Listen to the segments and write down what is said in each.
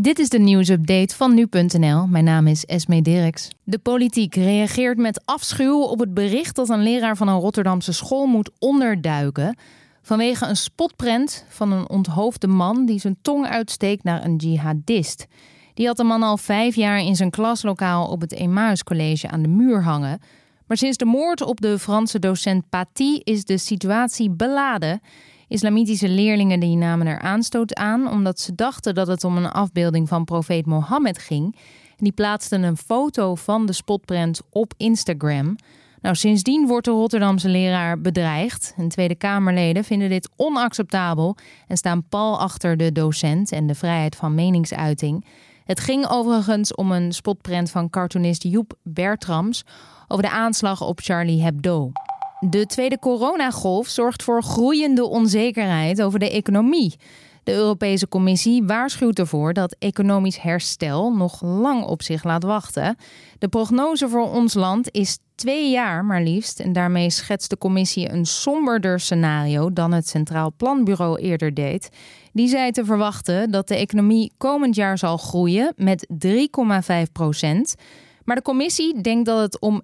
Dit is de nieuwsupdate van nu.nl. Mijn naam is Esme Dirks. De politiek reageert met afschuw op het bericht dat een leraar van een Rotterdamse school moet onderduiken. Vanwege een spotprent van een onthoofde man die zijn tong uitsteekt naar een jihadist. Die had de man al vijf jaar in zijn klaslokaal op het Emmaus College aan de muur hangen. Maar sinds de moord op de Franse docent Paty is de situatie beladen. Islamitische leerlingen die namen er aanstoot aan omdat ze dachten dat het om een afbeelding van profeet Mohammed ging. Die plaatsten een foto van de spotprent op Instagram. Nou, sindsdien wordt de Rotterdamse leraar bedreigd. En Tweede Kamerleden vinden dit onacceptabel en staan pal achter de docent en de vrijheid van meningsuiting. Het ging overigens om een spotprent van cartoonist Joep Bertrams over de aanslag op Charlie Hebdo. De tweede coronagolf zorgt voor groeiende onzekerheid over de economie. De Europese Commissie waarschuwt ervoor dat economisch herstel nog lang op zich laat wachten. De prognose voor ons land is twee jaar maar liefst. En daarmee schetst de Commissie een somberder scenario dan het Centraal Planbureau eerder deed. Die zei te verwachten dat de economie komend jaar zal groeien met 3,5 procent. Maar de commissie denkt dat het om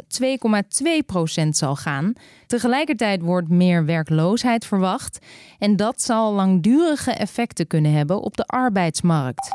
2,2% zal gaan. Tegelijkertijd wordt meer werkloosheid verwacht. En dat zal langdurige effecten kunnen hebben op de arbeidsmarkt.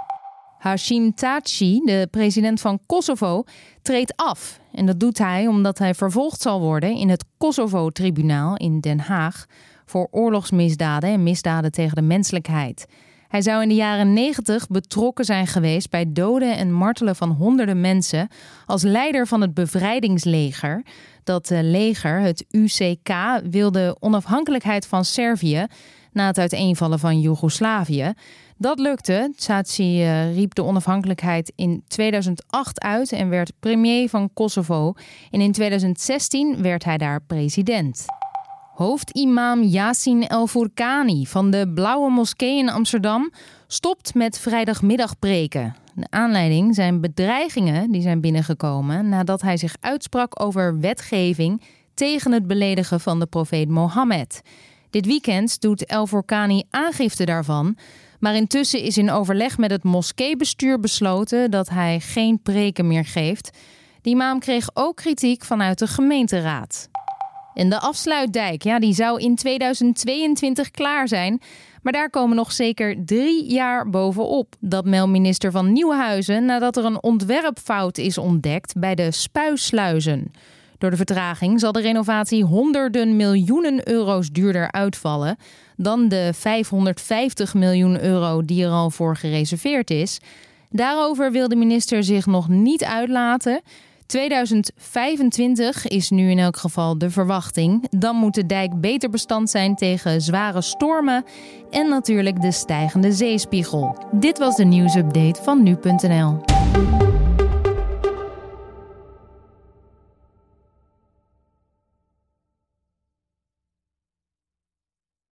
Hashim Taci, de president van Kosovo, treedt af. En dat doet hij omdat hij vervolgd zal worden in het Kosovo-tribunaal in Den Haag voor oorlogsmisdaden en misdaden tegen de menselijkheid. Hij zou in de jaren 90 betrokken zijn geweest bij doden en martelen van honderden mensen als leider van het bevrijdingsleger. Dat eh, leger, het UCK, wilde onafhankelijkheid van Servië na het uiteenvallen van Joegoslavië. Dat lukte. Tsaatsi uh, riep de onafhankelijkheid in 2008 uit en werd premier van Kosovo. En in 2016 werd hij daar president. Hoofdimam Yasin El Fourkani van de Blauwe Moskee in Amsterdam stopt met vrijdagmiddag preken. De aanleiding zijn bedreigingen die zijn binnengekomen nadat hij zich uitsprak over wetgeving tegen het beledigen van de profeet Mohammed. Dit weekend doet El Fourkani aangifte daarvan, maar intussen is in overleg met het moskeebestuur besloten dat hij geen preken meer geeft. Die imam kreeg ook kritiek vanuit de gemeenteraad. En de afsluitdijk, ja, die zou in 2022 klaar zijn. Maar daar komen nog zeker drie jaar bovenop. Dat meldt minister van Nieuwhuizen nadat er een ontwerpfout is ontdekt bij de spuisluizen. Door de vertraging zal de renovatie honderden miljoenen euro's duurder uitvallen dan de 550 miljoen euro die er al voor gereserveerd is. Daarover wil de minister zich nog niet uitlaten. 2025 is nu in elk geval de verwachting. Dan moet de dijk beter bestand zijn tegen zware stormen en natuurlijk de stijgende zeespiegel. Dit was de nieuwsupdate van nu.nl.